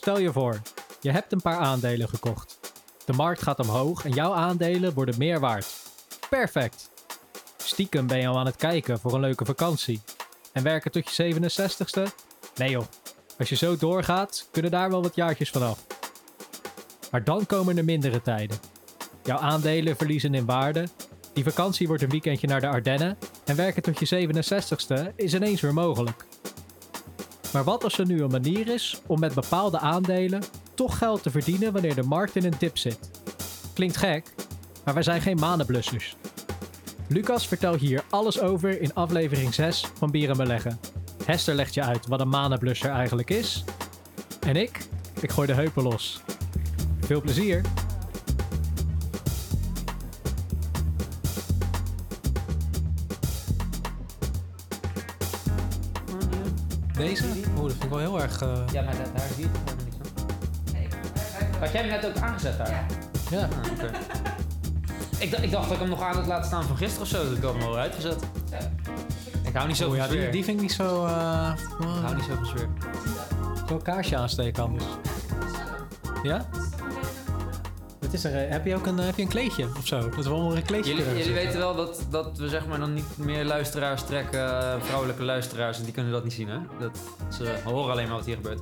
Stel je voor, je hebt een paar aandelen gekocht. De markt gaat omhoog en jouw aandelen worden meer waard. Perfect! Stiekem ben je al aan het kijken voor een leuke vakantie. En werken tot je 67ste? Nee joh, als je zo doorgaat, kunnen daar wel wat jaartjes vanaf. Maar dan komen er mindere tijden. Jouw aandelen verliezen in waarde. Die vakantie wordt een weekendje naar de Ardennen. En werken tot je 67ste is ineens weer mogelijk. Maar wat als er nu een manier is om met bepaalde aandelen toch geld te verdienen wanneer de markt in een dip zit? Klinkt gek, maar wij zijn geen manenblussers. Lucas vertelt hier alles over in aflevering 6 van Bieren Beleggen. Hester legt je uit wat een manenblusser eigenlijk is. En ik, ik gooi de heupen los. Veel plezier! Ik wel heel erg... eh, Ja, maar daar, daar zie je het helemaal niet van. Had jij hem net ook aangezet daar? ja. Ah, oké. ik, dacht- ik dacht dat ik hem nog aan had laten staan van gisteren of zo, dus ik had hem al uitgezet. Ik hou niet zo Oeh, van ja, die, sfeer. die vind ik niet zo... eh Ik hou niet zo van sfeer. Zo'n kaarsje aansteken anders. Ja? Het is er, heb je ook een, heb je een kleedje of zo? Dat we allemaal een kleedje Jullie, jullie weten wel dat, dat we zeg maar dan niet meer luisteraars trekken, eh, vrouwelijke luisteraars, en die kunnen dat niet zien hè? Dat, ze horen alleen maar wat hier gebeurt.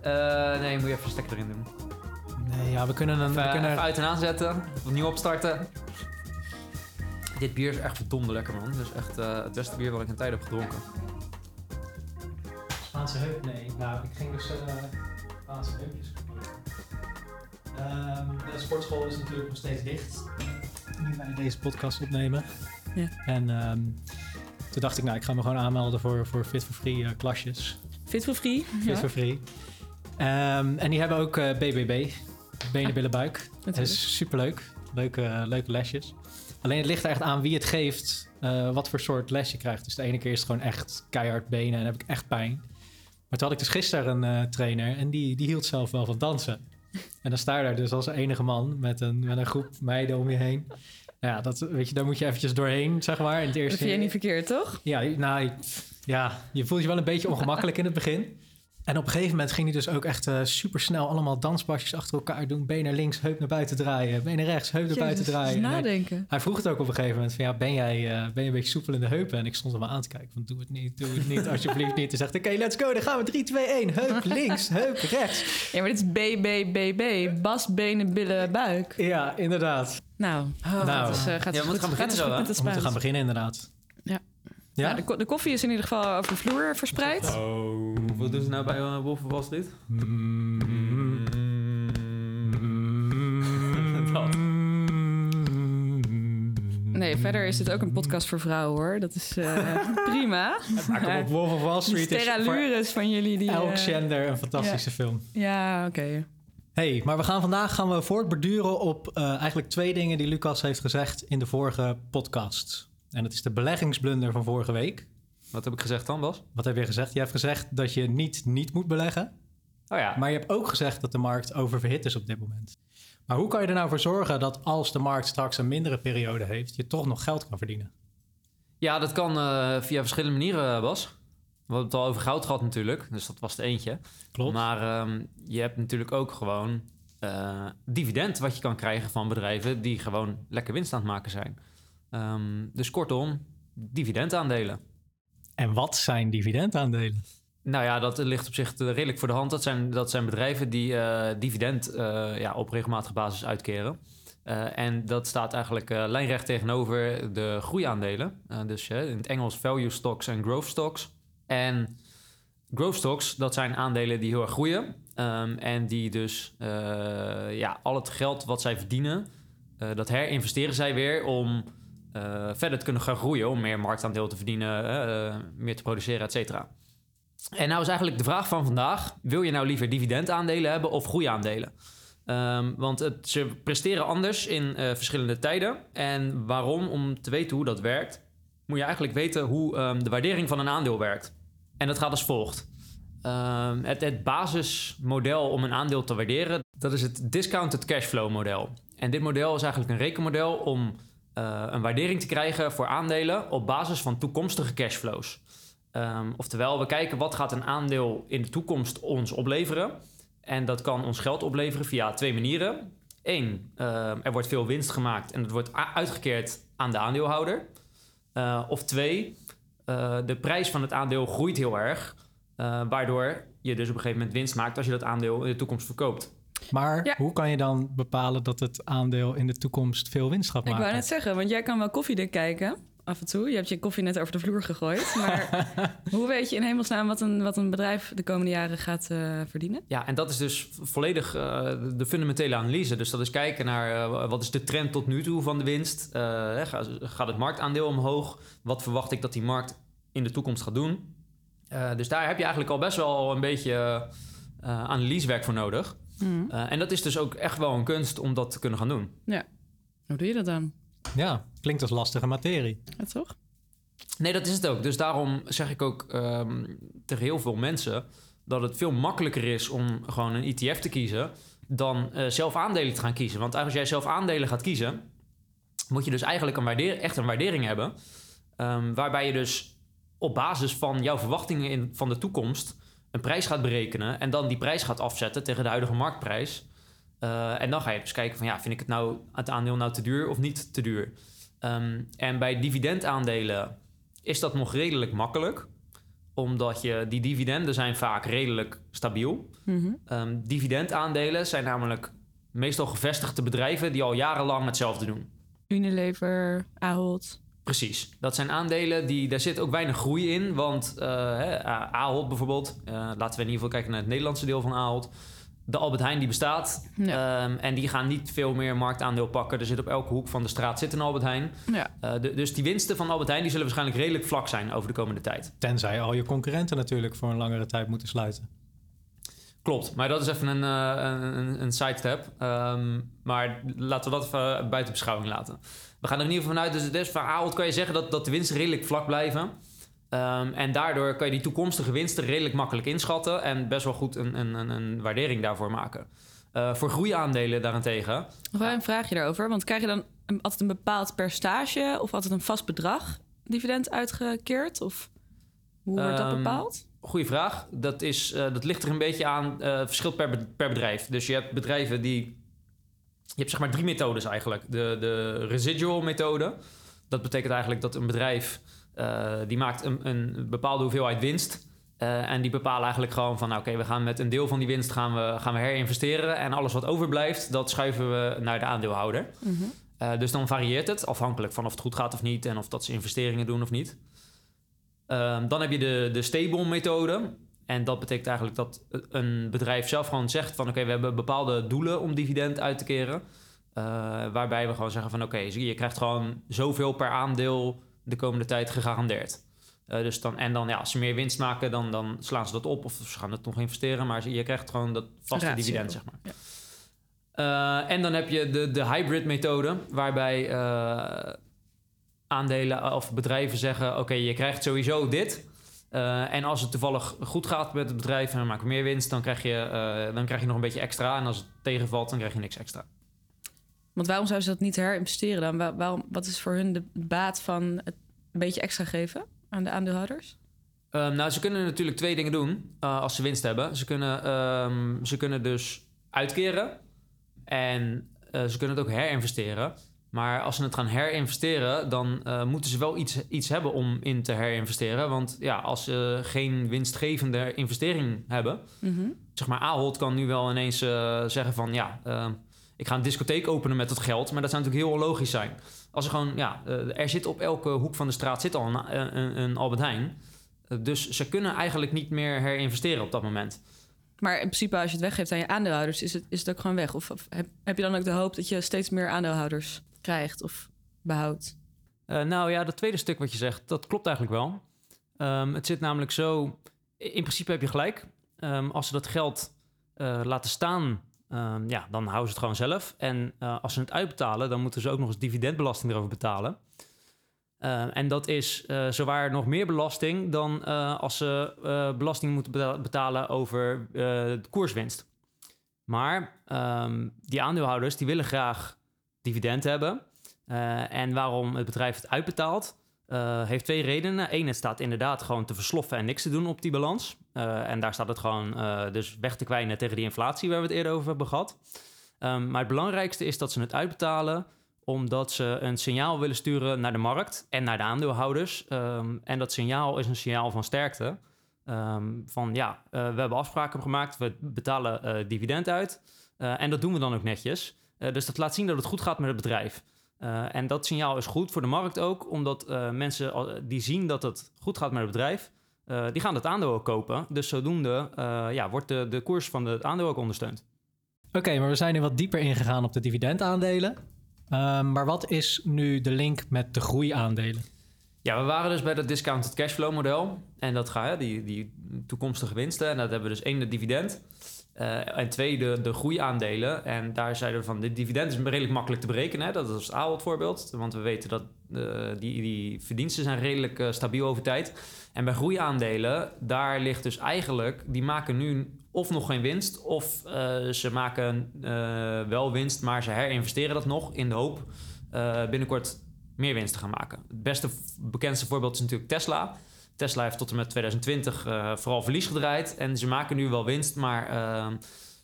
Eh, nee, moet je even een stekker erin doen. Nee, ja, we kunnen een... Even, we kunnen, even uit en aanzetten, opnieuw opstarten. Dit bier is echt verdomde lekker man. Dit is echt eh, het beste bier wat ik in tijd heb gedronken. Spaanse heup? Nee, nou, ik ging dus uh, Spaanse heupjes de sportschool is natuurlijk nog steeds dicht. Nu wij deze podcast opnemen. Ja. En ehm, toen dacht ik, nou, ik ga me gewoon aanmelden voor, voor Fit for Free eh, klasjes. Fit for free. Fit Ja, for Free. Ehm, en die hebben ook eh, BBB. Benen, billen, buik. Dat is superleuk. Leuke, eh, leuke lesjes. Alleen het ligt er echt aan wie het geeft, eh, wat voor soort les je krijgt. Dus de ene keer is het gewoon echt keihard benen en heb ik echt pijn. Maar toen had ik dus gisteren een eh, trainer en die, die hield zelf wel van dansen. En dan sta je daar dus als enige man met een, met een groep meiden om je heen. Nou Ja, dat, weet je, daar moet je eventjes doorheen, zeg maar. In het eerste Dat vind je niet verkeerd, toch? ja, nou, ja, je voelt je wel een beetje ongemakkelijk in het begin. En op een gegeven moment ging hij dus ook echt super snel allemaal danspasjes achter elkaar doen. Benen links, heup naar buiten draaien. Benen rechts, heup naar buiten draaien. hij, nadenken. hij vroeg het ook op een gegeven moment van ja, ben jij, eh, ben je een beetje soepel in de heupen? En ik stond hem aan te kijken van doe het niet, doe het niet, alsjeblieft niet. En zegt oké, let's go, dan gaan we 3, 2, 1. Heup links, heup rechts. Ja, maar dit is BBBB. Bas, benen, billen, buik. Ja, inderdaad. Nou, Nou. het is, eh, gaat Ja, het we moeten goed, gaan beginnen zo, hè? met het We moeten gaan beginnen inderdaad. Ja. Ja? Ja, de, ko- de koffie is in ieder geval over de vloer verspreid. Oh, wat doen ze nou bij uh, Wolf of Wall Street? Mm. Dat. Nee, verder is dit ook een podcast voor vrouwen hoor. Dat is eh, prima. Kom op, Wolf of Wall Street is van jullie die... elk eh, gender een fantastische film. Ja, oké. Hey, maar we gaan vandaag gaan we voortborduren op eh, eigenlijk twee dingen die Lucas heeft gezegd in de vorige podcast. En dat is de beleggingsblunder van vorige week. Wat heb ik gezegd dan, Bas? Wat heb je gezegd? Je hebt gezegd dat je niet niet moet beleggen. Oh ja. Maar je hebt ook gezegd dat de markt oververhit is op dit moment. Maar hoe kan je er nou voor zorgen dat als de markt straks een mindere periode heeft, je toch nog geld kan verdienen? Ja, dat kan eh, via verschillende manieren, Bas. We hebben het al over goud gehad natuurlijk, dus dat was het eentje. Klopt. Maar ehm, je hebt natuurlijk ook gewoon eh, dividend wat je kan krijgen van bedrijven die gewoon lekker winst aan het maken zijn. Ehm, dus kortom, dividendaandelen. En wat zijn dividendaandelen? Nou ja, dat ligt op zich redelijk voor de hand. Dat zijn, dat zijn bedrijven die eh, dividend eh, ja, op regelmatige basis uitkeren. Eh, en dat staat eigenlijk lijnrecht tegenover de groeiaandelen. Dus in het Engels value stocks en growth stocks. En growth stocks, dat zijn aandelen die heel erg groeien. Ehm, en die dus ja, al het geld wat zij verdienen, dat herinvesteren zij weer om eh, verder te kunnen gaan groeien. Om meer marktaandeel te verdienen, eh, meer te produceren, et cetera. En nou is eigenlijk de vraag van vandaag: wil je nou liever dividendaandelen hebben of groeiaandelen? Ehm, want het, ze presteren anders in eh, verschillende tijden. En waarom? Om te weten hoe dat werkt, moet je eigenlijk weten hoe ehm, de waardering van een aandeel werkt. En dat gaat als volgt. Ehm, het, het basismodel om een aandeel te waarderen, dat is het discounted cashflow model. En dit model is eigenlijk een rekenmodel om eh, een waardering te krijgen voor aandelen op basis van toekomstige cashflows. Ehm, oftewel, we kijken wat gaat een aandeel in de toekomst ons opleveren. En dat kan ons geld opleveren via twee manieren. Eén, ehm, er wordt veel winst gemaakt en het wordt uitgekeerd aan de aandeelhouder. Eh, of twee, eh, de prijs van het aandeel groeit heel erg. waardoor je dus op een gegeven moment winst maakt als je dat aandeel in de toekomst verkoopt. Maar Ja. hoe kan je dan bepalen dat het aandeel in de toekomst veel winst gaat Ik maken? wou net zeggen, want jij kan wel koffiedik kijken. Af en toe. Je hebt je koffie net over de vloer gegooid. Maar hoe weet je in hemelsnaam wat een, wat een bedrijf de komende jaren gaat eh, verdienen? Ja, en dat is dus volledig eh, de fundamentele analyse. Dus dat is kijken naar eh, wat is de trend tot nu toe van de winst. Eh, gaat het marktaandeel omhoog? Wat verwacht ik dat die markt in de toekomst gaat doen? Eh, dus daar heb je eigenlijk al best wel een beetje eh, analysewerk voor nodig. Mhm. Eh, en dat is dus ook echt wel een kunst om dat te kunnen gaan doen. Hoe doe je dat dan? Ja, klinkt als lastige materie. Ja, toch? Nee, dat is het ook. Dus daarom zeg ik ook ehm, tegen heel veel mensen dat het veel makkelijker is om gewoon een ETF te kiezen dan eh, zelf aandelen te gaan kiezen. Want als jij zelf aandelen gaat kiezen, moet je dus eigenlijk een waardeer, echt een waardering hebben. ehm, waarbij je dus op basis van jouw verwachtingen in, van de toekomst een prijs gaat berekenen en dan die prijs gaat afzetten tegen de huidige marktprijs. Eh, en dan ga je dus kijken van ja, vind ik het nou het aandeel nou te duur of niet te duur? Ehm, en bij dividendaandelen is dat nog redelijk makkelijk. Omdat je, die dividenden zijn vaak redelijk stabiel. Mhm. Ehm dividendaandelen zijn namelijk meestal gevestigde bedrijven die al jarenlang hetzelfde doen. Unilever, Ahold. Precies. Dat zijn aandelen die, daar zit ook weinig groei in. Want eh, hè, A- Ahold bijvoorbeeld, eh, laten we in ieder geval kijken naar het Nederlandse deel van Ahold. De Albert Heijn die bestaat. Ja. Ehm, en die gaan niet veel meer marktaandeel pakken. Er zit op elke hoek van de straat zit een Albert Heijn. Ja. Eh, de- dus die winsten van Albert Heijn die zullen waarschijnlijk redelijk vlak zijn over de komende tijd. Tenzij al je concurrenten natuurlijk voor een langere tijd moeten sluiten. Klopt, maar dat is even een, eh, een, een, sidestep. Ehm, maar laten we dat even buiten beschouwing laten. We gaan er in ieder geval vanuit, dus, dus van Ahold kan je zeggen dat, dat de winsten redelijk vlak blijven. Ehm, en daardoor kan je die toekomstige winsten redelijk makkelijk inschatten en best wel goed een, een, een, een waardering daarvoor maken. Eh, voor groeiaandelen daarentegen, Nog wel een vraagje daarover. Want krijg je dan een- altijd een bepaald percentage of altijd een vast bedrag dividend uitgekeerd? Of hoe wordt dat Ehm, bepaald? Goeie vraag. Dat, is, eh, dat ligt er een beetje aan. eh verschilt per, per bedrijf. Dus je hebt bedrijven die. Je hebt zeg maar drie methodes eigenlijk. De, de residual methode. Dat betekent eigenlijk dat een bedrijf. eh, die maakt een, een bepaalde hoeveelheid winst. En die bepalen eigenlijk gewoon van... nou, oké, we gaan met een deel van die winst gaan we, gaan we herinvesteren. En alles wat overblijft, dat schuiven we naar de aandeelhouder. Mhm. Dus dan varieert het, afhankelijk van of het goed gaat of niet... en of dat ze investeringen doen of niet. Ehm, dan heb je de, de stable methode. En dat betekent eigenlijk dat een bedrijf zelf gewoon zegt van... oké, we hebben bepaalde doelen om dividend uit te keren. Eh, waarbij we gewoon zeggen van... oké, je, krijgt gewoon zoveel per aandeel de komende tijd gegarandeerd. Eh, dus dan, en dan, ja, als ze meer winst maken, dan, dan slaan ze dat op... of ze gaan het nog investeren. Maar je krijgt gewoon dat vaste dividend, zeg maar. Ja. Eh, en dan heb je de, de hybrid methode, waarbij aandelen of bedrijven zeggen: Oké, je krijgt sowieso dit. Eh, en als het toevallig goed gaat met het bedrijf en we maken meer winst, dan krijg, je, eh, dan krijg je nog een beetje extra. En als het tegenvalt, dan krijg je niks extra. Want waarom zouden ze dat niet herinvesteren dan? Waar- waarom, wat is voor hun de baat van het een beetje extra geven aan de aandeelhouders? Ehm, nou, ze kunnen natuurlijk twee dingen doen eh, als ze winst hebben. Ze kunnen, ehm, ze kunnen dus uitkeren en eh, ze kunnen het ook herinvesteren. Maar als ze het gaan herinvesteren, dan eh, moeten ze wel iets, iets hebben om in te herinvesteren. Want ja, als ze geen winstgevende investering hebben, Mhm. zeg maar Ahold kan nu wel ineens eh, zeggen van ja, eh, ik ga een discotheek openen met dat geld. Maar dat zou natuurlijk heel logisch zijn. Als er gewoon, ja, er zit op elke hoek van de straat zit al een, een, een Albert Heijn. Dus ze kunnen eigenlijk niet meer herinvesteren op dat moment. Maar in principe, als je het weggeeft aan je aandeelhouders, is het, is het ook gewoon weg. Of, of heb, heb je dan ook de hoop dat je steeds meer aandeelhouders krijgt of behoudt? Eh, nou ja, dat tweede stuk wat je zegt, dat klopt eigenlijk wel. Ehm, het zit namelijk zo, in principe heb je gelijk. Ehm, als ze dat geld eh, laten staan, ehm, ja, dan houden ze het gewoon zelf. En eh, als ze het uitbetalen, dan moeten ze ook nog eens dividendbelasting erover betalen. En dat is zowaar nog meer belasting dan als ze belasting moeten beta- betalen over de koerswinst. Maar die aandeelhouders die willen graag dividend hebben. Eh, en waarom het bedrijf het uitbetaalt, Eh, heeft twee redenen. Eén, het staat inderdaad gewoon te versloffen en niks te doen op die balans. Eh, en daar staat het gewoon dus weg te kwijnen tegen die inflatie waar we het eerder over hebben gehad. Ehm, maar het belangrijkste is dat ze het uitbetalen omdat ze een signaal willen sturen naar de markt en naar de aandeelhouders. Ehm, en dat signaal is een signaal van sterkte. Ehm, van ja, we hebben afspraken gemaakt, we betalen dividend uit. en dat doen we dan ook netjes. Dus dat laat zien dat het goed gaat met het bedrijf. Uh, en dat signaal is goed voor de markt ook, omdat uh, mensen die zien dat het goed gaat met het bedrijf, uh, die gaan het aandeel ook kopen. Dus zodoende ja, wordt de, de koers van het aandeel ook ondersteund. Oké, maar we zijn nu wat dieper ingegaan op de dividendaandelen. Ehm, maar wat is nu de link met de groeiaandelen? Ja, we waren dus bij dat discounted cashflow model. En dat gaat, die, die toekomstige winsten. En dat hebben we dus één, de dividend. Uh, en twee, de, de groeiaandelen. En daar zeiden we van, de dividend is redelijk makkelijk te berekenen. Hè? Dat is het voorbeeld. Want we weten dat uh, die, die verdiensten zijn redelijk uh, stabiel over tijd. En bij groeiaandelen, daar ligt dus eigenlijk... die maken nu of nog geen winst... of ze maken wel winst, maar ze herinvesteren dat nog... in de hoop binnenkort meer winst te gaan maken. Het beste, bekendste voorbeeld is natuurlijk Tesla... Tesla heeft tot en met 2020 uh, eh, vooral verlies gedraaid. En ze maken nu wel winst, maar uh,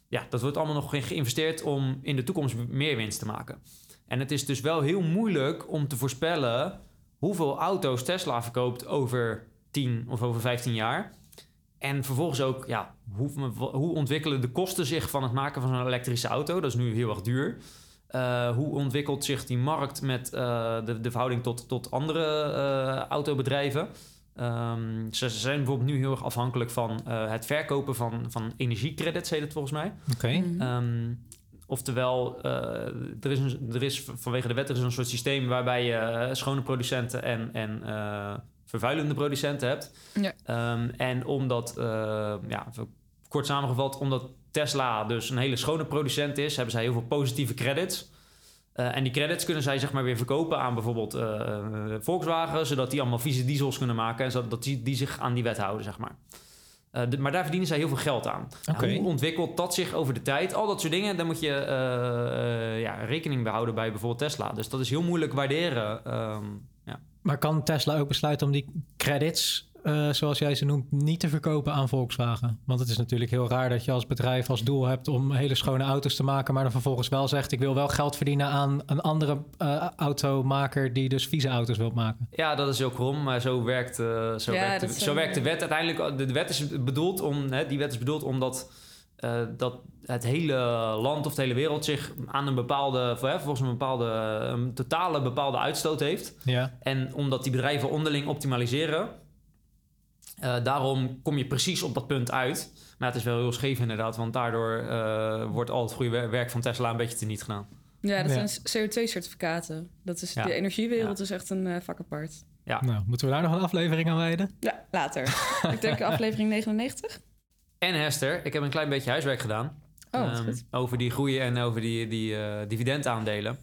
ja, dat wordt allemaal nog geïnvesteerd om in de toekomst meer winst te maken. En het is dus wel heel moeilijk om te voorspellen hoeveel auto's Tesla verkoopt over 10 of over 15 jaar. En vervolgens ook, ja, hoe, hoe ontwikkelen de kosten zich van het maken van een elektrische auto? Dat is nu heel erg duur. Uh, hoe ontwikkelt zich die markt met uh, de, de verhouding tot, tot andere autobedrijven? Um, ze zijn bijvoorbeeld nu heel erg afhankelijk van uh, het verkopen van, van energiecredits, heet het volgens mij. Oké. Okay. Mhm. Um, oftewel, uh, er, is een, er is vanwege de wet er is een soort systeem waarbij je uh, schone producenten en, en vervuilende producenten hebt. Ja. Um, en omdat, ja, kort samengevat, omdat Tesla dus een hele schone producent is, hebben zij heel veel positieve credits. Uh, en die credits kunnen zij zeg maar weer verkopen aan bijvoorbeeld uh, Volkswagen, zodat die allemaal vieze diesels kunnen maken en zodat die, die zich aan die wet houden, zeg maar. Uh, de, maar daar verdienen zij heel veel geld aan. Okay. Nou, hoe ontwikkelt dat zich over de tijd? Al dat soort dingen, daar moet je ja, rekening bij houden bij bijvoorbeeld Tesla. Dus dat is heel moeilijk waarderen. Um, ja. Maar kan Tesla ook besluiten om die credits uh, zoals jij ze noemt, niet te verkopen aan Volkswagen? Want het is natuurlijk heel raar dat je als bedrijf als doel hebt om hele schone auto's te maken, maar dan vervolgens wel zegt: ik wil wel geld verdienen aan een andere uh, automaker die dus vieze auto's wil maken. Ja, dat is heel krom, maar zo werkt, uh, zo Ja, werkt, de, zo werkt de wet uiteindelijk. De, wet is bedoeld om, hè, die wet is bedoeld omdat eh, dat het hele land of de hele wereld zich aan een bepaalde, volgens een bepaalde, een totale bepaalde uitstoot heeft. Ja. En omdat die bedrijven onderling optimaliseren, eh, daarom kom je precies op dat punt uit. Maar het is wel heel scheef inderdaad, want daardoor eh, wordt al het goede wer- werk van Tesla een beetje teniet gedaan. Ja, dat Ja. zijn CO2-certificaten. Dat is, Ja. De energiewereld Ja. is echt een eh, vak apart. Nou, moeten we daar nog een aflevering aan wijden? Ja, later. ik denk aflevering 99. En Hester, ik heb een klein beetje huiswerk gedaan. Oh, goed. over die groei en over die, die eh, dividendaandelen.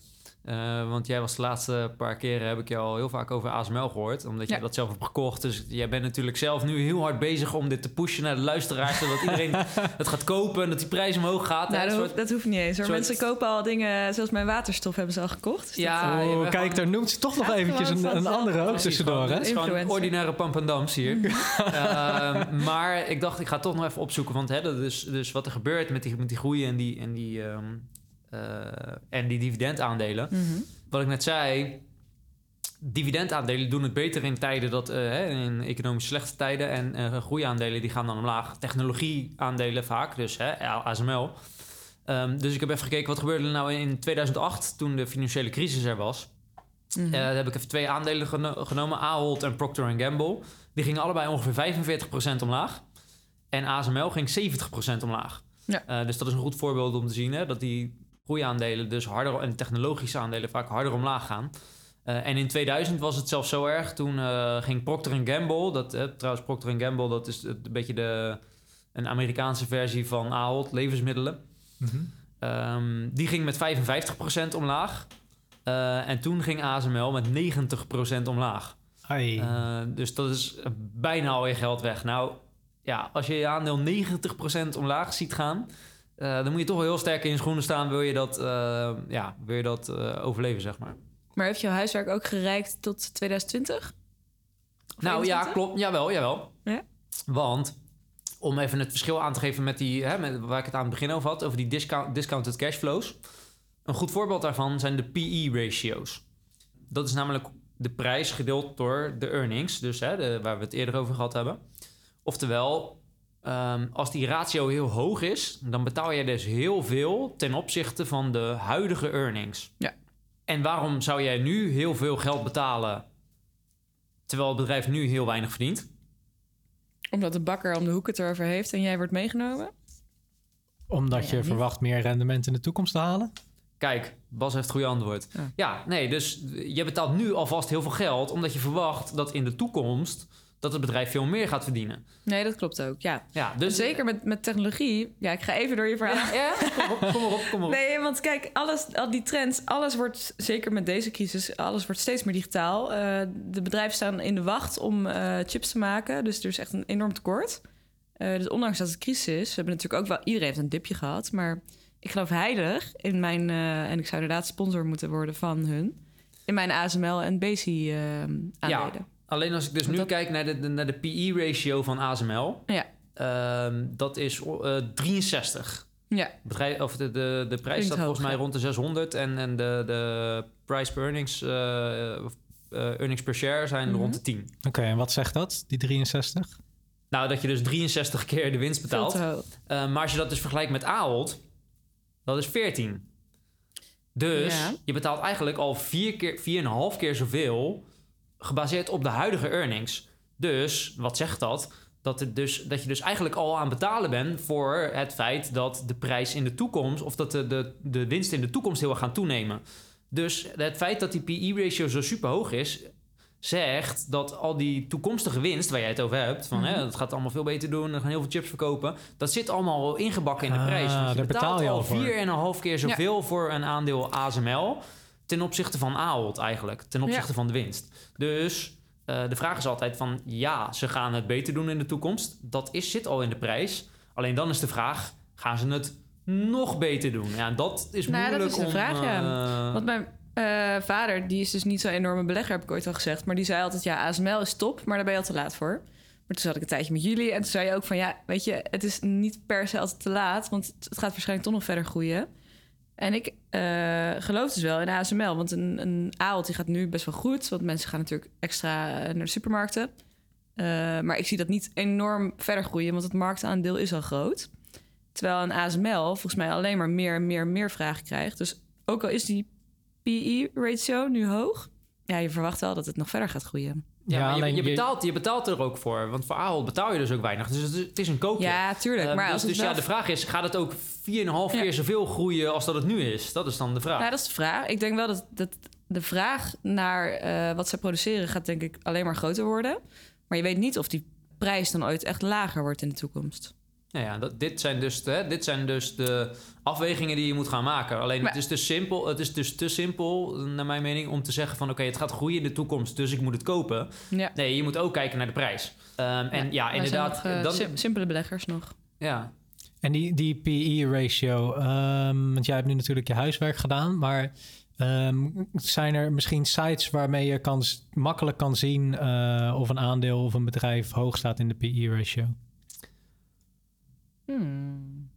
Eh, want jij was de laatste paar keren, heb ik je al heel vaak over ASML gehoord. Omdat jij Ja. dat zelf hebt gekocht. Dus jij bent natuurlijk zelf nu heel hard bezig om dit te pushen naar de luisteraars. zodat iedereen het gaat kopen en dat die prijs omhoog gaat. Nou, dat, soort- hoeft, dat hoeft niet eens hoor. soort- Mensen kopen al dingen, zoals mijn waterstof hebben ze al gekocht. Dus Ja, dat, je Oh, kijk, gewoon- daar noemt ze toch nog eventjes een, een andere ook tussendoor, hè? Het is gewoon ordinaire pampendams hier. Ehm, maar ik dacht, ik ga toch nog even opzoeken. Want hè, dat is dus wat er gebeurt met die, met die groei en die, en die, ehm, eh, en die dividendaandelen. Mhm. Wat ik net zei, dividendaandelen doen het beter in tijden dat, eh, in economisch slechte tijden. En eh groeiaandelen die gaan dan omlaag. Technologieaandelen vaak, dus hè, ASML. Ehm, dus ik heb even gekeken wat gebeurde er nou in 2008 toen de financiële crisis er was. Mhm. Eh, daar heb ik even twee aandelen geno- genomen, Ahold en Procter Gamble. Die gingen allebei ongeveer 45% omlaag. En ASML ging 70% omlaag. Ja. Eh, dus dat is een goed voorbeeld om te zien hè, dat die groeiaandelen dus harder en technologische aandelen vaak harder omlaag gaan. Eh, en in 2000 was het zelfs zo erg. Toen eh, ging Procter Gamble, dat, eh, trouwens Procter Gamble, dat is een beetje de, een Amerikaanse versie van Ahold, levensmiddelen. Mhm. Ehm, die ging met 55% omlaag. En toen ging ASML met 90% omlaag. Dus dat is bijna al je geld weg. Nou, ja, als je je aandeel 90% omlaag ziet gaan... eh, dan moet je toch wel heel sterk in je schoenen staan... wil je dat, eh, ja, wil je dat eh, overleven, zeg maar. Maar heeft jouw huiswerk ook gereikt tot 2020? Nou ja, 21? klopt. Jawel, jawel. Ja? Want om even het verschil aan te geven met die, hè, met, waar ik het aan het begin over had, over die discount, discounted cashflows. Een goed voorbeeld daarvan zijn de PE-ratio's. Dat is namelijk de prijs gedeeld door de earnings, dus hè, de, waar we het eerder over gehad hebben. Oftewel, ehm, als die ratio heel hoog is, dan betaal je dus heel veel ten opzichte van de huidige earnings. Ja. En waarom zou jij nu heel veel geld betalen, terwijl het bedrijf nu heel weinig verdient? Omdat de bakker om de hoek het erover heeft en jij wordt meegenomen? Omdat Ja, je niet. verwacht meer rendement in de toekomst te halen? Kijk, Bas heeft het goede antwoord. Ja. Ja. nee, dus je betaalt nu alvast heel veel geld... omdat je verwacht dat in de toekomst... dat het bedrijf veel meer gaat verdienen. Nee, dat klopt ook, ja. Ja, dus... Zeker met, met technologie. Ja, ik ga even door je verhaal. Ja, ja, kom op, kom maar op, kom maar op. Nee, want kijk, alles, al die trends, alles wordt, zeker met deze crisis, alles wordt steeds meer digitaal. Eh, de bedrijven staan in de wacht om eh, chips te maken, dus er is echt een enorm tekort. Eh, dus ondanks dat het crisis is, we hebben natuurlijk ook wel, iedereen heeft een dipje gehad, maar ik geloof heilig in mijn, en ik zou inderdaad sponsor moeten worden van hun, in mijn ASML en BC aandelen. Alleen als ik dus nu dat- kijk naar de, de- naar de PE-ratio van ASML... Ja. ehm, dat is eh, 63. Ja, Bedrijf, of de, de, de prijs staat volgens mij rond de 600... en, en de, de price per earnings, eh, eh, earnings per share zijn Mhm. rond de 10. Oké, en wat zegt dat, die 63? Nou, dat je dus 63 keer de winst betaalt. Uh, maar als je dat dus vergelijkt met Ahold, dat is 14. Dus Ja. je betaalt eigenlijk al vier keer, 4,5 keer zoveel gebaseerd op de huidige earnings. Dus wat zegt dat? Dat, het dus, dat je dus eigenlijk al aan betalen bent voor het feit dat de prijs in de toekomst, of dat de, de, de winst in de toekomst heel erg gaan toenemen. Dus het feit dat die PE-ratio zo super hoog is, zegt dat al die toekomstige winst waar jij het over hebt, van hè, het gaat allemaal veel beter doen, we gaan heel veel chips verkopen, dat zit allemaal al ingebakken in de Ah, prijs. Want je daar betaalt betaal je al al voor. 4,5 keer zoveel voor een aandeel ASML ten opzichte van Ahold eigenlijk, ten opzichte van de winst. Dus eh, de vraag is altijd van, ja, ze gaan het beter doen in de toekomst. Dat is, zit al in de prijs. Alleen dan is de vraag, gaan ze het nog beter doen? Ja, dat is Nou dat moeilijk is de om... vraag, ja. eh, Want mijn eh, vader, die is dus niet zo'n enorme belegger, heb ik ooit al gezegd. Maar die zei altijd, ja, ASML is top, maar daar ben je al te laat voor. Maar toen zat ik een tijdje met jullie en toen zei je ook van... ja, weet je, het is niet per se altijd te laat... want het gaat waarschijnlijk toch nog verder groeien. En ik eh, geloof dus wel in ASML. Want een, een gaat nu best wel goed... want mensen gaan natuurlijk extra naar de supermarkten. Eh, maar ik zie dat niet enorm verder groeien... want het marktaandeel is al groot. Terwijl een ASML volgens mij alleen maar meer en meer en meer vragen krijgt. Dus ook al is die PE-ratio nu hoog... ja, je verwacht wel dat het nog verder gaat groeien. Ja, je, betaalt, je betaalt er ook voor. Want voor Ahold betaal je dus ook weinig. Dus het is, een koopje. Ja, tuurlijk. Eh, maar dus als dus ja, de vraag is, gaat het ook 4,5 Ja. keer zoveel groeien als dat het nu is? Dat is dan de vraag. Ja, dat is de vraag. Ik denk wel dat, dat de vraag naar eh, wat ze produceren gaat denk ik alleen maar groter worden. Maar je weet niet of die prijs dan ooit echt lager wordt in de toekomst. Nou ja, dat, dit, zijn dus de, dit zijn dus de afwegingen die je moet gaan maken. Alleen Maar- het, is dus simpel, het is dus te simpel, naar mijn mening, om te zeggen van... oké, het gaat groeien in de toekomst, dus ik moet het kopen. Ja. Nee, je moet ook kijken naar de prijs. Ehm, en ja, inderdaad... zijn nog, eh, dan, sim- simpele beleggers nog. ja, En die, die PE-ratio, ehm, want jij hebt nu natuurlijk je huiswerk gedaan, maar ehm, zijn er misschien sites waarmee je kan, makkelijk kan zien eh, of een aandeel of een bedrijf hoog staat in de PE-ratio? Hmm.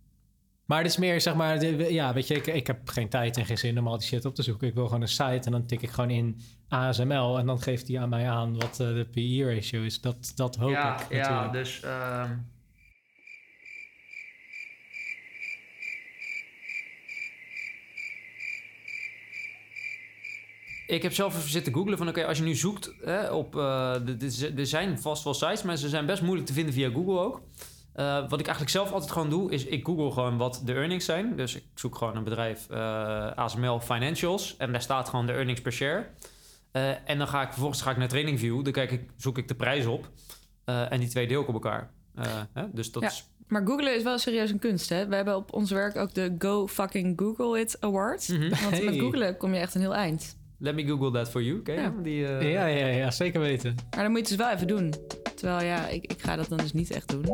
Maar het is meer, zeg maar, ja, weet je, ik, ik heb geen tijd en geen zin om al die shit op te zoeken. Ik wil gewoon een site en dan tik ik gewoon in ASML en dan geeft hij aan mij aan wat eh, de PE-ratio is. Dat, dat hoop ja, ik ja, natuurlijk. dus... ehm, Ik heb zelf even zitten googlen van... oké, als je nu zoekt hè, op... eh, er zijn vast wel sites, maar ze zijn best moeilijk te vinden via Google ook. Eh, wat ik eigenlijk zelf altijd gewoon doe, is ik google gewoon wat de earnings zijn. Dus ik zoek gewoon een bedrijf, eh, ASML Financials. En daar staat gewoon de earnings per share. Eh, en dan ga ik vervolgens ga ik naar TradingView. Dan kijk ik, zoek ik de prijs op. Eh, en die twee deel ik op elkaar. Eh, hè? Dus dat Ja. is... Maar googlen is wel serieus een kunst, hè? We hebben op ons werk ook de Go Fucking Google It Award. Mhm. Want met googlen kom je echt een heel eind. Let me google that for you. Je Ja. eh, Ja, ja, ja, zeker weten. Maar dan moet je het dus wel even doen. Terwijl ja, ik, ik ga dat dan dus niet echt doen.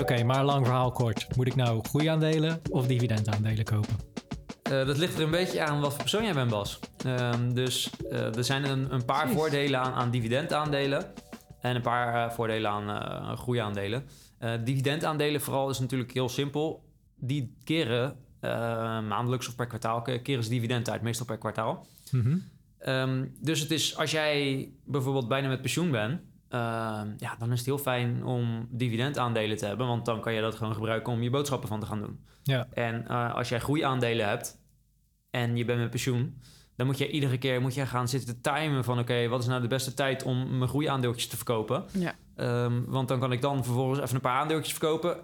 Oké, maar lang verhaal kort. Moet ik nou groeiaandelen of dividendaandelen kopen? Eh, dat ligt er een beetje aan wat voor persoon jij bent, Bas. Ehm, dus eh, er zijn een, een paar voordelen aan, aan dividendaandelen en een paar eh, voordelen aan groeiaandelen. Dividendaandelen vooral is natuurlijk heel simpel. Die keren maandelijks of per kwartaal ke- keren ze dividend uit, meestal per kwartaal. Mhm. Ehm, dus het is, als jij bijvoorbeeld bijna met pensioen bent, ehm, ja, dan is het heel fijn om dividendaandelen te hebben, want dan kan je dat gewoon gebruiken om je boodschappen van te gaan doen. Ja. En eh, als jij groeiaandelen hebt en je bent met pensioen, dan moet je iedere keer moet je gaan zitten te timen van oké, wat is nou de beste tijd om mijn groeiaandeeltjes te verkopen? Ja. Ehm, want dan kan ik dan vervolgens even een paar aandeeltjes verkopen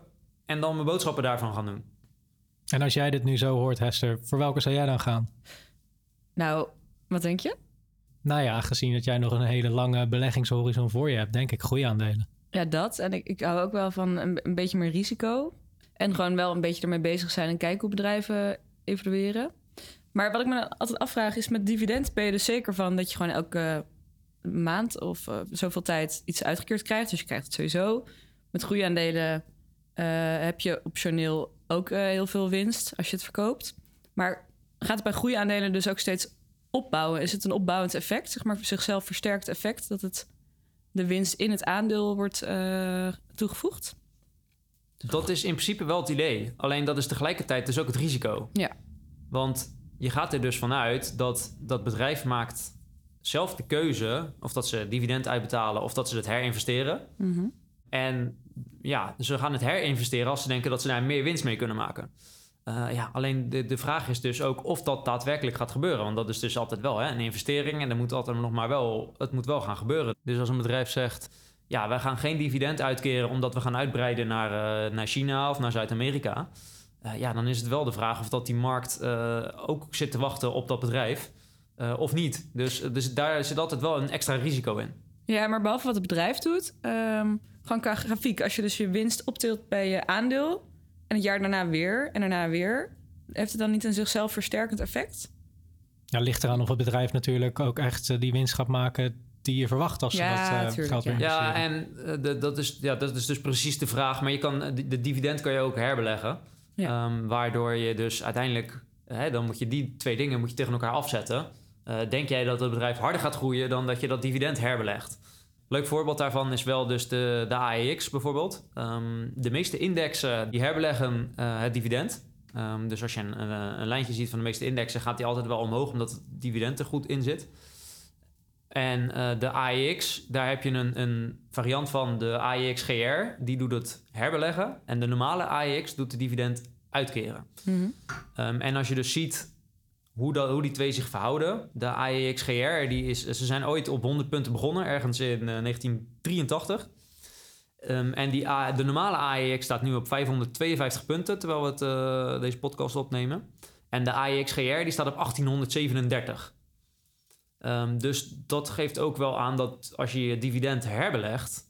en dan mijn boodschappen daarvan gaan doen. En als jij dit nu zo hoort, Hester, voor welke zou jij dan gaan? Nou, wat denk je? Nou ja, gezien dat jij nog een hele lange beleggingshorizon voor je hebt, denk ik groeiaandelen. Ja, dat. En ik, ik hou ook wel van een, een beetje meer risico. En gewoon wel een beetje ermee bezig zijn en kijken hoe bedrijven evalueren. Maar wat ik me altijd afvraag is, met dividend ben je er zeker van dat je gewoon elke maand of eh, zoveel tijd iets uitgekeerd krijgt. Dus je krijgt het sowieso. Met groeiaandelen eh, heb je optioneel ook eh, heel veel winst als je het verkoopt. Maar gaat het bij groeiaandelen dus ook steeds opbouwen? Is het een opbouwend effect, zeg maar zichzelf versterkt effect, dat het de winst in het aandeel wordt eh, toegevoegd? Dat is in principe wel het idee. Alleen dat is tegelijkertijd dus ook het risico. Ja. Want je gaat er dus vanuit dat dat bedrijf maakt zelf de keuze of dat ze dividend uitbetalen of dat ze het herinvesteren. Mhm. En ja, ze gaan het herinvesteren als ze denken dat ze daar meer winst mee kunnen maken. Eh, ja, alleen de, de vraag is dus ook of dat daadwerkelijk gaat gebeuren. Want dat is dus altijd wel hè, een investering en dat moet altijd nog maar wel, het moet wel gaan gebeuren. Dus als een bedrijf zegt, ja, wij gaan geen dividend uitkeren omdat we gaan uitbreiden naar, eh, naar China of naar Zuid-Amerika. Eh, ja, dan is het wel de vraag of dat die markt ook zit te wachten op dat bedrijf of niet. Dus, dus daar zit altijd wel een extra risico in. Ja, maar behalve wat het bedrijf doet, ehm, gewoon qua grafiek. Als je dus je winst optilt bij je aandeel en het jaar daarna weer en daarna weer, heeft het dan niet een zichzelf versterkend effect? Ja, ligt eraan of het bedrijf natuurlijk ook echt eh, die winst gaat maken die je verwacht als ze Ja, dat eh, tuurlijk, geld weer ja. En eh, de- dat, is, ja, dat is dus precies de vraag. Maar je kan, de, de dividend kan je ook herbeleggen. Ja. Ehm, waardoor je dus uiteindelijk... Hè, dan moet je die twee dingen moet je tegen elkaar afzetten. Eh, denk jij dat het bedrijf harder gaat groeien... dan dat je dat dividend herbelegt? Leuk voorbeeld daarvan is wel dus de, de AEX bijvoorbeeld. Ehm, de meeste indexen die herbeleggen eh, het dividend. Ehm, dus als je een, een, een lijntje ziet van de meeste indexen... gaat die altijd wel omhoog omdat het dividend er goed in zit. En eh, de AEX, daar heb je een, een variant van de AEX GR. Die doet het herbeleggen. En de normale AEX doet de dividend uitkeren. Mhm. Ehm, en als je dus ziet hoe, dat, hoe die twee zich verhouden. De AEX GR, die is, ze zijn ooit op 100 punten begonnen, ergens in eh, 1983. Ehm, en die, de normale AEX staat nu op 552 punten, terwijl we het, eh, deze podcast opnemen. En de AEX GR die staat op 1837. Ehm, dus dat geeft ook wel aan dat als je je dividend herbelegt,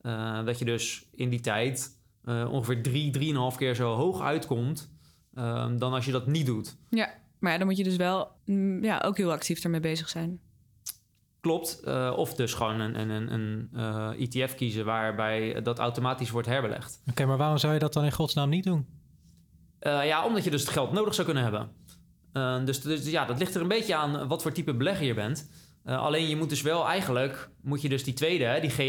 eh, dat je dus in die tijd eh, ongeveer drie, drieënhalf keer zo hoog uitkomt ehm, dan als je dat niet doet. Ja, maar ja, dan moet je dus wel mm, ja, ook heel actief ermee bezig zijn. Klopt. eh, of dus gewoon een, een, een, een eh, ETF kiezen waarbij dat automatisch wordt herbelegd. Oké, maar waarom zou je dat dan in godsnaam niet doen? Eh, ja, omdat je dus het geld nodig zou kunnen hebben. Eh, dus, dus ja, dat ligt er een beetje aan wat voor type belegger je bent. Eh, alleen je moet dus wel eigenlijk, moet je dus die tweede, die GR,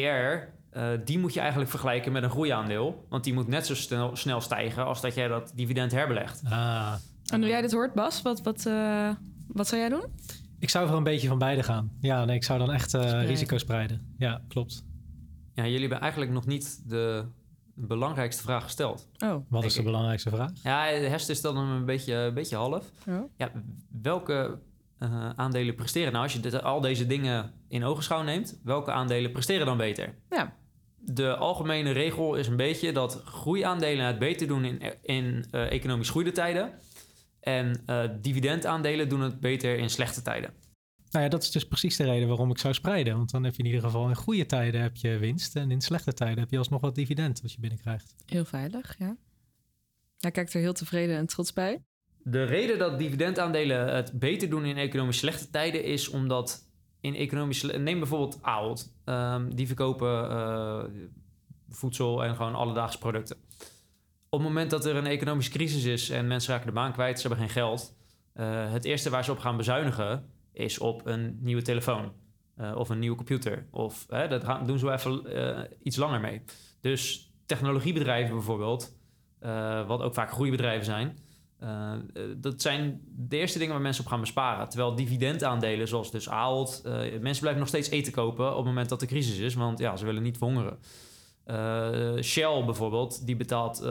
eh, die moet je eigenlijk vergelijken met een groeiaandeel. Want die moet net zo snel, snel stijgen als dat jij dat dividend herbelegt. Ah, En nu jij dit hoort, Bas, wat, wat, eh, wat zou jij doen? ik zou voor een beetje van beide gaan. Ja, nee, ik zou dan echt eh, Spreiden. risico spreiden. Ja, klopt. Ja, jullie hebben eigenlijk nog niet de belangrijkste vraag gesteld. Oh, Wat is de ik. belangrijkste vraag? Ja, Hester stelde hem een beetje, een beetje half. oh. Ja, welke eh, aandelen presteren nou? Als je dit, al deze dingen in ogenschouw neemt, welke aandelen presteren dan beter? Ja. De algemene regel is een beetje dat groeiaandelen het beter doen in, in eh, economisch goede tijden. En eh, dividendaandelen doen het beter in slechte tijden. Nou ja, dat is dus precies de reden waarom ik zou spreiden. Want dan heb je in ieder geval in goede tijden heb je winst. En in slechte tijden heb je alsnog wat dividend wat je binnenkrijgt. Heel veilig, ja. Hij kijkt er heel tevreden en trots bij. De reden dat dividendaandelen het beter doen in economisch slechte tijden is omdat in economisch... Neem bijvoorbeeld Ahold. Ehm, die verkopen eh, voedsel en gewoon alledaagse producten. Op het moment dat er een economische crisis is en mensen raken de baan kwijt, ze hebben geen geld... Eh, het eerste waar ze op gaan bezuinigen is op een nieuwe telefoon eh, of een nieuwe computer. Of hè, dat gaan, doen ze wel even eh, iets langer mee. Dus technologiebedrijven bijvoorbeeld, wat ook vaak groeibedrijven zijn, dat zijn de eerste dingen waar mensen op gaan besparen. Terwijl dividendaandelen, zoals dus Ahold, mensen blijven nog steeds eten kopen op het moment dat de crisis is, want ja, ze willen niet verhongeren. Eh, Shell bijvoorbeeld, die betaalt eh,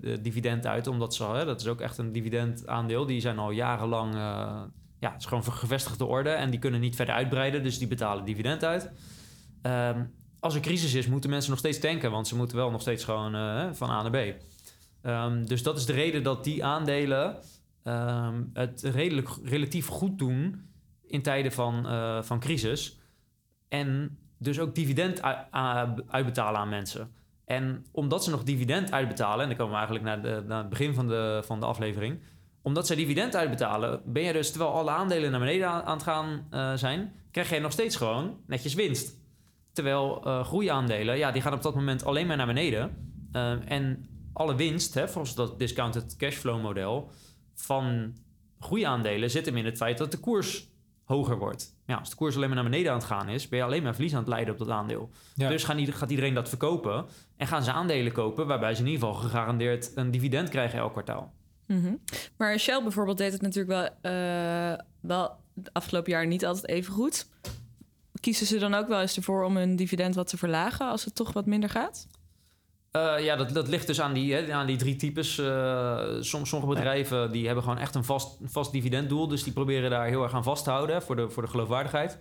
de dividend uit, omdat ze, hè, dat is ook echt een dividendaandeel, die zijn al jarenlang, eh, ja, het is gewoon gevestigde orde en die kunnen niet verder uitbreiden, dus die betalen dividend uit. Ehm, als er crisis is, moeten mensen nog steeds tanken, want ze moeten wel nog steeds gewoon van A naar B. Ehm, dus dat is de reden dat die aandelen ehm, het redelijk relatief goed doen in tijden van, van crisis. En dus ook dividend a- uitbetalen aan mensen. En omdat ze nog dividend uitbetalen, en dan komen we eigenlijk naar, de, het begin van de, van de aflevering. Omdat zij dividend uitbetalen, ben je dus terwijl alle aandelen naar beneden aan, het gaan eh, zijn, krijg je nog steeds gewoon netjes winst. Terwijl eh groeiaandelen, ja, die gaan op dat moment alleen maar naar beneden. Eh, en alle winst, hè, volgens dat discounted cashflow model, van groeiaandelen zit hem in het feit dat de koers hoger wordt. Ja, als de koers alleen maar naar beneden aan het gaan is, ben je alleen maar verlies aan het leiden op dat aandeel. Ja. Dus gaan, gaat iedereen dat verkopen en gaan ze aandelen kopen waarbij ze in ieder geval gegarandeerd een dividend krijgen elk kwartaal. Mhm. Maar Shell bijvoorbeeld deed het natuurlijk wel, eh, wel het afgelopen jaar niet altijd even goed. Kiezen ze dan ook wel eens ervoor om hun dividend wat te verlagen als het toch wat minder gaat? Eh, ja, dat, dat ligt dus aan die, hè, aan die drie types. Eh, som, sommige bedrijven die hebben gewoon echt een vast, vast dividenddoel. Dus die proberen daar heel erg aan vast te houden voor de, voor de geloofwaardigheid.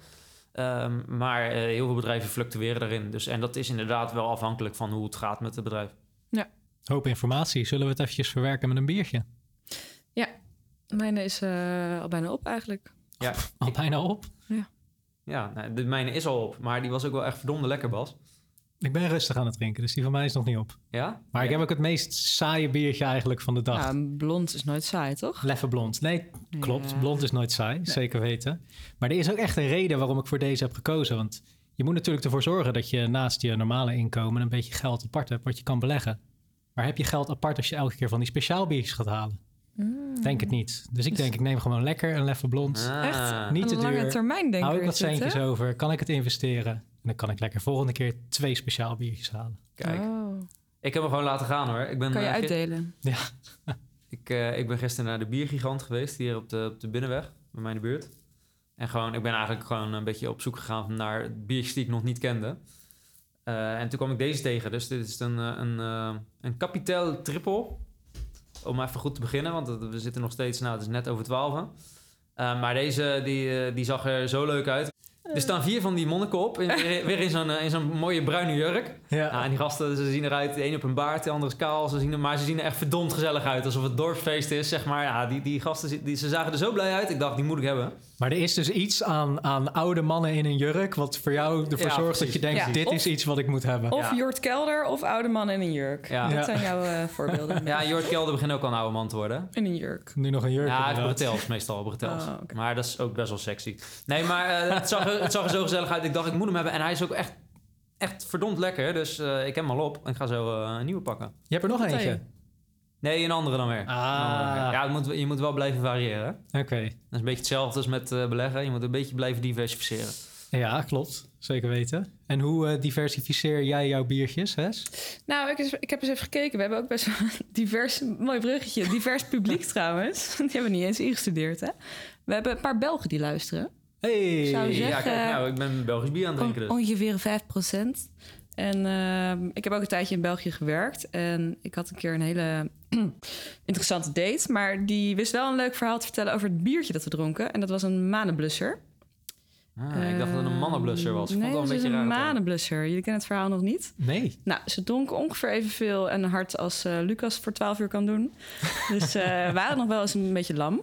Ehm, maar eh, heel veel bedrijven fluctueren daarin. Dus, en dat is inderdaad wel afhankelijk van hoe het gaat met het bedrijf. Hoop informatie. Zullen we het eventjes verwerken met een biertje? Mijne is eh, al bijna op eigenlijk. Ja, Al bijna op. ja nou, de mijne is al op. Maar die was ook wel echt verdomde lekker, Bas. Ik ben rustig aan het drinken, dus die van mij is nog niet op. Ja? Maar ik heb ook het meest saaie biertje eigenlijk van de dag. Ja, blond is nooit saai, toch? Leffe blond. Nee, klopt. Ja. Blond is nooit saai, zeker weten. Maar er is ook echt een reden waarom ik voor deze heb gekozen. Want je moet natuurlijk ervoor zorgen dat je naast je normale inkomen een beetje geld apart hebt wat je kan beleggen. Maar heb je geld apart als je elke keer van die speciaalbiertjes gaat halen? Mm. Denk het niet. Dus ik denk, ik neem gewoon lekker een Leffe blond. Ah. Echt? Niet te een lange duur. termijn denk Hou ik ik wat centjes over? Kan ik het investeren? En dan kan ik lekker volgende keer twee speciaal biertjes halen. Kijk, Oh. ik heb hem gewoon laten gaan hoor. Ik ben, Kan je eh, uitdelen? Ik, eh, ik ben gisteren naar de Biergigant geweest, hier op de, op de Binnenweg, bij mij in de buurt. En gewoon, ik ben eigenlijk gewoon een beetje op zoek gegaan naar biertjes die ik nog niet kende. Eh, en toen kwam ik deze tegen. Dus dit is een, een, eh, een Capitel Triple. Om even goed te beginnen, want we zitten nog steeds, nou het is net over twaalf. maar deze, die, eh, die zag er zo leuk uit. Er staan vier van die monniken op, in, weer, weer in zo'n eh, in zo'n mooie bruine jurk. Ja. En die gasten, ze zien eruit, de een op een baard, de ander is kaal. Ze zien er, maar ze zien er echt verdomd gezellig uit, alsof het dorpsfeest is, zeg maar. Ja, die, die gasten, die, ze zagen er zo blij uit. Ik dacht, die moet ik hebben. Maar er is dus iets aan, aan oude mannen in een jurk... wat voor jou ervoor Ja, zorgt dat je denkt... Ja. dit Of- is iets wat ik moet hebben. Of Ja. Jort Kelder of oude man in een jurk. Ja. Dat Ja. zijn jouw eh, voorbeelden. Ja, Jort Kelder begint ook al een oude man te worden. In een jurk. Nu nog een jurk Ja, bretels meestal, bretels. Oh. Maar dat is ook best wel sexy. Nee, maar eh, het, zag er, het zag er zo gezellig uit. Ik dacht, ik moet hem hebben. En hij is ook echt, echt verdomd lekker. Dus eh, ik heb hem al op. En ik ga zo een nieuwe pakken. Je hebt er nog eentje? Nee, een andere dan weer. Ah. Ja, het moet, je moet wel blijven variëren. Oké. Dat is een beetje hetzelfde als met eh, beleggen. Je moet een beetje blijven diversificeren. Ja, klopt. Zeker weten. En hoe eh, diversificeer jij jouw biertjes, Hes? Nou, ik, is- ik heb eens even gekeken. We hebben ook best wel een divers, mooi bruggetje, divers publiek trouwens. Die hebben we niet eens ingestudeerd, hè? We hebben een paar Belgen die luisteren. Hey! Zou je ja, zeggen- kijk, nou, ik ben Belgisch bier aan het drinken dus. On- ongeveer 5 En ehm, ik heb ook een tijdje in België gewerkt. En ik had een keer een hele interessante date. Maar die wist wel een leuk verhaal te vertellen over het biertje dat we dronken. En dat was een manenblusser. Ah, ik dacht dat het een mannenblusser was. Ik Ehm, vond nee, wel het een beetje een manenblusser. Jullie kennen het verhaal nog niet? Nee. Nou, ze dronken ongeveer evenveel en hard als eh, Lucas voor 12 uur kan doen. Dus eh, we waren nog wel eens een beetje lam.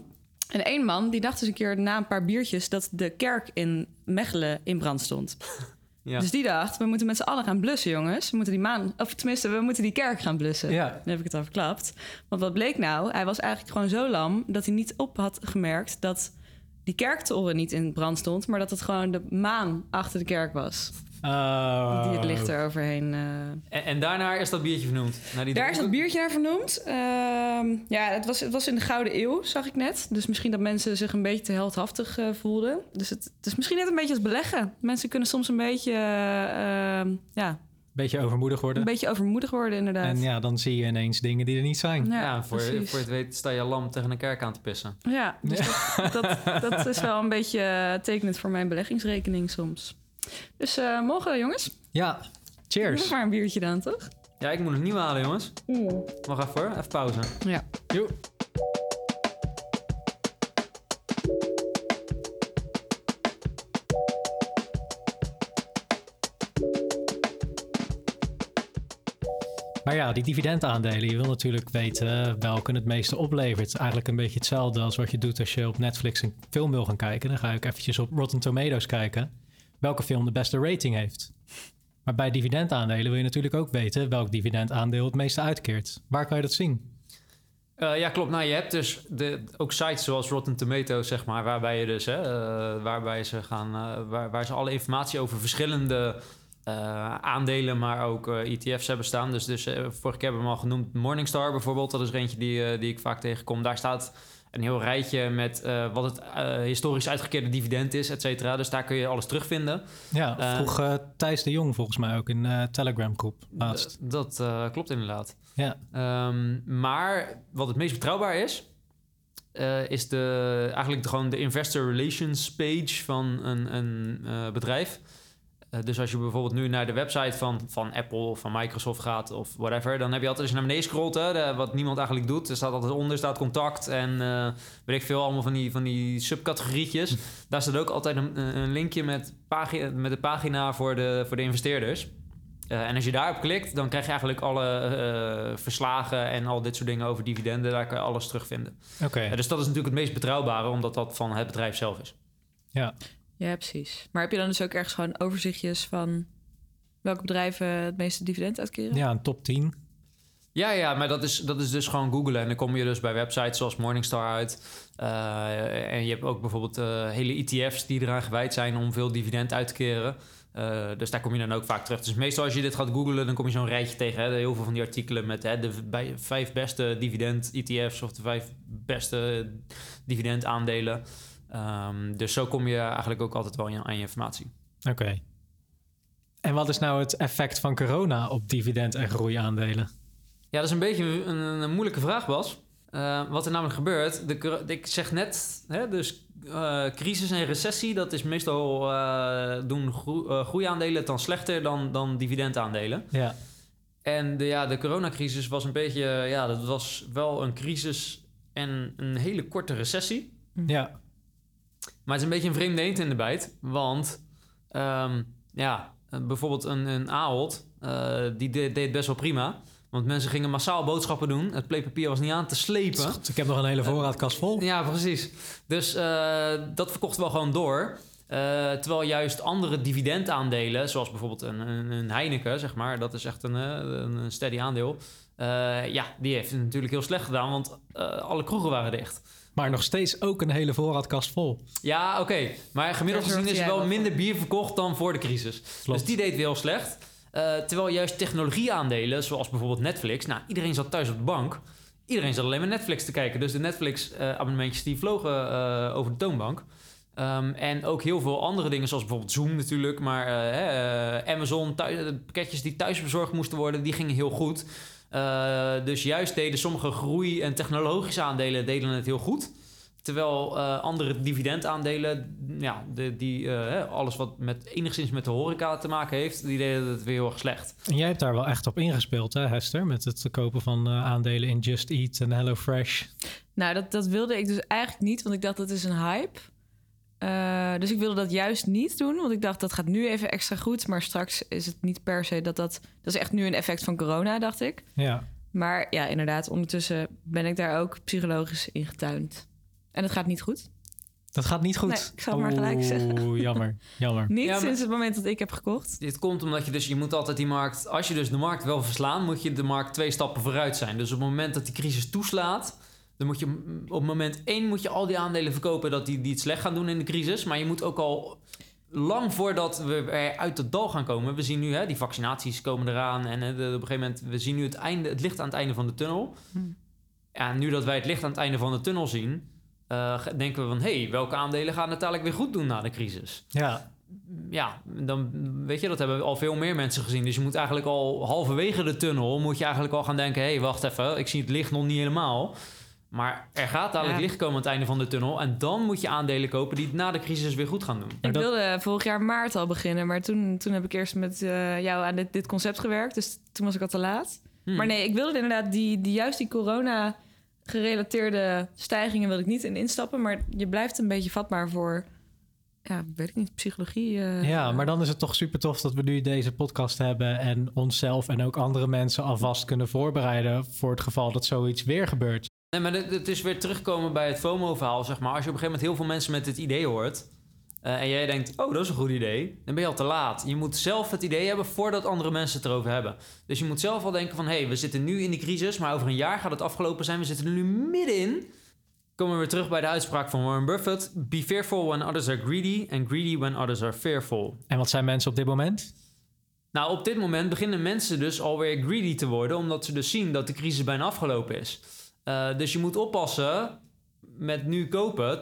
En één man die dacht dus een keer na een paar biertjes dat de kerk in Mechelen in brand stond. Ja. Dus die dacht, we moeten met z'n allen gaan blussen, jongens. We moeten die maan, of tenminste, we moeten die kerk gaan blussen. Ja. Dan heb ik het al verklapt. Want wat bleek nou? Hij was eigenlijk gewoon zo lam dat hij niet op had gemerkt dat die kerktoren niet in brand stond, maar dat het gewoon de maan achter de kerk was. Oh. Die het licht eroverheen... eh, En, en daarna is dat biertje vernoemd. Naar die Daar is dat biertje naar vernoemd. Ehm, ja, het was, het was in de Gouden Eeuw, zag ik net. Dus misschien dat mensen zich een beetje te heldhaftig eh, voelden. Dus het, het is misschien net een beetje als beleggen. Mensen kunnen soms een beetje, eh, ehm, ja, Beetje overmoedig worden. een beetje overmoedig worden, inderdaad. En ja, dan zie je ineens dingen die er niet zijn. Ja, Ja, voor, precies. voor het weet sta je lam tegen een kerk aan te pissen. Ja, dus Dat, dat, dat is wel een beetje tekenend voor mijn beleggingsrekening soms. Dus eh morgen, jongens. Ja, cheers. Nog maar een biertje dan, toch? Ja, ik moet het niet halen, jongens. Wacht even hoor, even pauze. Ja. Joe. Maar ja, die dividendaandelen, je wil natuurlijk weten welke het meeste oplevert. Eigenlijk een beetje hetzelfde als wat je doet als je op Netflix een film wil gaan kijken. Dan ga ik eventjes op Rotten Tomatoes kijken welke film de beste rating heeft. Maar bij dividendaandelen wil je natuurlijk ook weten welk dividendaandeel het meeste uitkeert. Waar kan je dat zien? Eh, ja, klopt. Nou, je hebt dus de, ook sites zoals Rotten Tomatoes, zeg maar, waarbij je dus, hè, eh, waarbij ze gaan, eh, waar, ze alle informatie over verschillende aandelen, maar ook ETF's hebben staan. Dus, dus vorige keer hebben we hem al genoemd, Morningstar bijvoorbeeld. Dat is eentje die, die ik vaak tegenkom. Daar staat een heel rijtje met eh, wat het eh, historisch uitgekeerde dividend is, et cetera. Dus daar kun je alles terugvinden. Ja, Eh, vroeg eh, Thijs de Jong volgens mij ook in Telegram groep laatst. Dat klopt inderdaad. Ja, Ehm, maar wat het meest betrouwbaar is, is de, eigenlijk de, gewoon de investor relations page van een, een bedrijf. Eh, dus als je bijvoorbeeld nu naar de website van, van Apple of van Microsoft gaat of whatever, dan heb je altijd als je naar beneden scrolt, hè, de- wat niemand eigenlijk doet. Er staat altijd onder staat contact en eh weet ik veel, allemaal van die, van die subcategorietjes. Daar staat ook altijd een, een linkje met, pagina, met de pagina voor de, voor de investeerders. Eh, en als je daarop klikt, dan krijg je eigenlijk alle verslagen en al dit soort dingen over dividenden. Daar kan je alles terugvinden. oké. Dus dat is natuurlijk het meest betrouwbare, omdat dat van het bedrijf zelf is. Ja. Ja, precies. Maar heb je dan dus ook ergens gewoon overzichtjes van welke bedrijven het meeste dividend uitkeren? ja, een top 10. Ja, ja, maar dat is, dat is dus gewoon googlen. En dan kom je dus bij websites zoals Morningstar uit. Eh, en je hebt ook bijvoorbeeld eh, hele ETF's die eraan gewijd zijn om veel dividend uit te keren. Eh, dus daar kom je dan ook vaak terug. Dus meestal als je dit gaat googlen, dan kom je zo'n rijtje tegen. Hè, heel veel van die artikelen met hè, de bij, vijf beste dividend-ETF's of de vijf beste dividendaandelen. Ehm, dus zo kom je eigenlijk ook altijd wel aan je informatie. Oké. En wat is nou het effect van corona op dividend- en groeiaandelen? Ja, dat is een beetje een, een moeilijke vraag, Bas. Eh, wat er namelijk gebeurt, de, ik zeg net, hè, dus eh, crisis en recessie, dat is meestal eh, doen groe- groeiaandelen het dan slechter dan, dan dividendaandelen. Ja, En de, ja, de coronacrisis was een beetje, ja, dat was wel een crisis en een hele korte recessie. ja, Maar het is een beetje een vreemde eend in de bijt. Want ehm, ja, eh, bijvoorbeeld een, een Ahold, eh, die deed, deed best wel prima. Want mensen gingen massaal boodschappen doen. Het pleepapier was niet aan te slepen. Ik heb nog een hele voorraadkast vol. Ja, precies. Dus eh, dat verkocht wel gewoon door. Eh, terwijl juist andere dividendaandelen, zoals bijvoorbeeld een, een, een Heineken, zeg maar, dat is echt een, eh, een, een steady aandeel. Eh, ja, die heeft het natuurlijk heel slecht gedaan, want eh, alle kroegen waren dicht. Maar nog steeds ook een hele voorraadkast vol. Ja, oké. Maar gemiddeld gezien is er wel wel minder bier verkocht dan voor de crisis. Klopt. Dus die deed weer heel slecht. Eh, terwijl juist technologieaandelen, zoals bijvoorbeeld Netflix... Nou, iedereen zat thuis op de bank. Iedereen zat alleen maar Netflix te kijken. Dus de Netflix-abonnementjes die vlogen eh, over de toonbank. Ehm, en ook heel veel andere dingen, zoals bijvoorbeeld Zoom natuurlijk. Maar eh, hè, eh, Amazon, thuis, de pakketjes die thuis bezorgd moesten worden, die gingen heel goed. Eh, dus juist deden sommige groei- en technologische aandelen deden het heel goed. Terwijl eh, andere dividendaandelen, ja, de, die, eh, hè, alles wat met, enigszins met de horeca te maken heeft, die deden het weer heel erg slecht. En jij hebt daar wel echt op ingespeeld, hè, Hester? Met het kopen van eh, aandelen in Just Eat en HelloFresh. Nou, dat, dat wilde ik dus eigenlijk niet, want ik dacht dat is een hype. Eh, dus ik wilde dat juist niet doen, want ik dacht dat gaat nu even extra goed, maar straks is het niet per se dat dat... Dat is echt nu een effect van corona, dacht ik. Ja, Maar ja, inderdaad, ondertussen ben ik daar ook psychologisch in getuind. En het gaat niet goed. dat gaat niet goed. Nee, ik zal het maar gelijk zeggen. Oeh, jammer, jammer. Niet Ja, sinds het moment dat ik heb gekocht. Dit komt omdat je dus, je moet altijd die markt, als je dus de markt wil verslaan, moet je de markt twee stappen vooruit zijn. Dus op het moment dat die crisis toeslaat, dan moet je op moment één moet je al die aandelen verkopen dat die, die het slecht gaan doen in de crisis. Maar je moet ook al lang voordat we uit het dal gaan komen. We zien nu, hè, die vaccinaties komen eraan. En eh, de- op een gegeven moment, we zien nu het, einde, het licht aan het einde van de tunnel. Hm. Ja, nu dat wij het licht aan het einde van de tunnel zien... eh, denken we van, hé, hey, welke aandelen gaan het eigenlijk weer goed doen na de crisis? Ja, Ja, dan weet je, dat hebben al veel meer mensen gezien. Dus je moet eigenlijk al halverwege de tunnel... moet je eigenlijk al gaan denken... hé, hey, wacht even, ik zie het licht nog niet helemaal... Maar er gaat dadelijk Ja. licht komen aan het einde van de tunnel. En dan moet je aandelen kopen die het na de crisis weer goed gaan doen. Ik dat- wilde vorig jaar maart al beginnen, maar toen, toen heb ik eerst met eh, jou aan dit, dit concept gewerkt. Dus toen was ik al te laat. Hmm. Maar nee, ik wilde inderdaad die, die, juist die corona-gerelateerde stijgingen wil ik niet in instappen. Maar je blijft een beetje vatbaar voor, ja, weet ik niet, psychologie. eh, ja, maar dan is het toch super tof dat we nu deze podcast hebben en onszelf en ook andere mensen alvast kunnen voorbereiden voor het geval dat zoiets weer gebeurt. Nee, maar het, is weer terugkomen bij het FOMO-verhaal, zeg maar. Als je op een gegeven moment heel veel mensen met het idee hoort... eh, en jij denkt, oh, dat is een goed idee... dan ben je al te laat. Je moet zelf het idee hebben voordat andere mensen het erover hebben. Dus je moet zelf al denken van... hé, hey, we zitten nu in die crisis... maar over een jaar gaat het afgelopen zijn. We zitten er nu middenin. Komen we weer terug bij de uitspraak van Warren Buffett... Be fearful when others are greedy... and greedy when others are fearful. En wat zijn mensen op dit moment? Nou, op dit moment beginnen mensen dus alweer greedy te worden... omdat ze dus zien dat de crisis bijna afgelopen is. Eh, dus je moet oppassen met nu kopen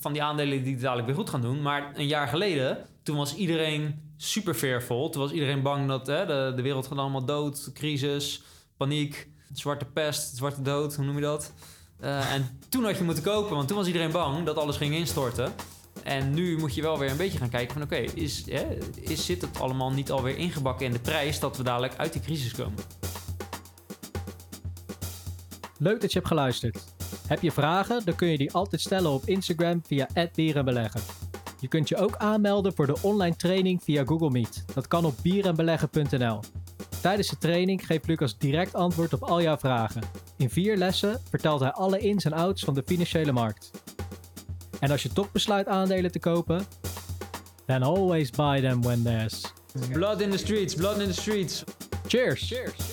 van die aandelen die het dadelijk weer goed gaan doen. Maar een jaar geleden, toen was iedereen super fearful. Toen was iedereen bang dat hè, de, de wereld gaat allemaal dood, crisis, paniek, zwarte pest, zwarte dood, hoe noem je dat? Eh, en toen had je moeten kopen, want toen was iedereen bang dat alles ging instorten. En nu moet je wel weer een beetje gaan kijken van oké, is, is, zit het allemaal niet alweer ingebakken in de prijs dat we dadelijk uit die crisis komen? Leuk dat je hebt geluisterd. Heb je vragen? Dan kun je die altijd stellen op Instagram via @bierenbeleggen. Je kunt je ook aanmelden voor de online training via Google Meet. Dat kan op bierenbeleggen.nl. Tijdens de training geeft Lucas direct antwoord op al jouw vragen. In vier lessen vertelt hij alle ins en outs van de financiële markt. En als je toch besluit aandelen te kopen, then always buy them when there's Blood in the streets, blood in the streets. cheers. Cheers.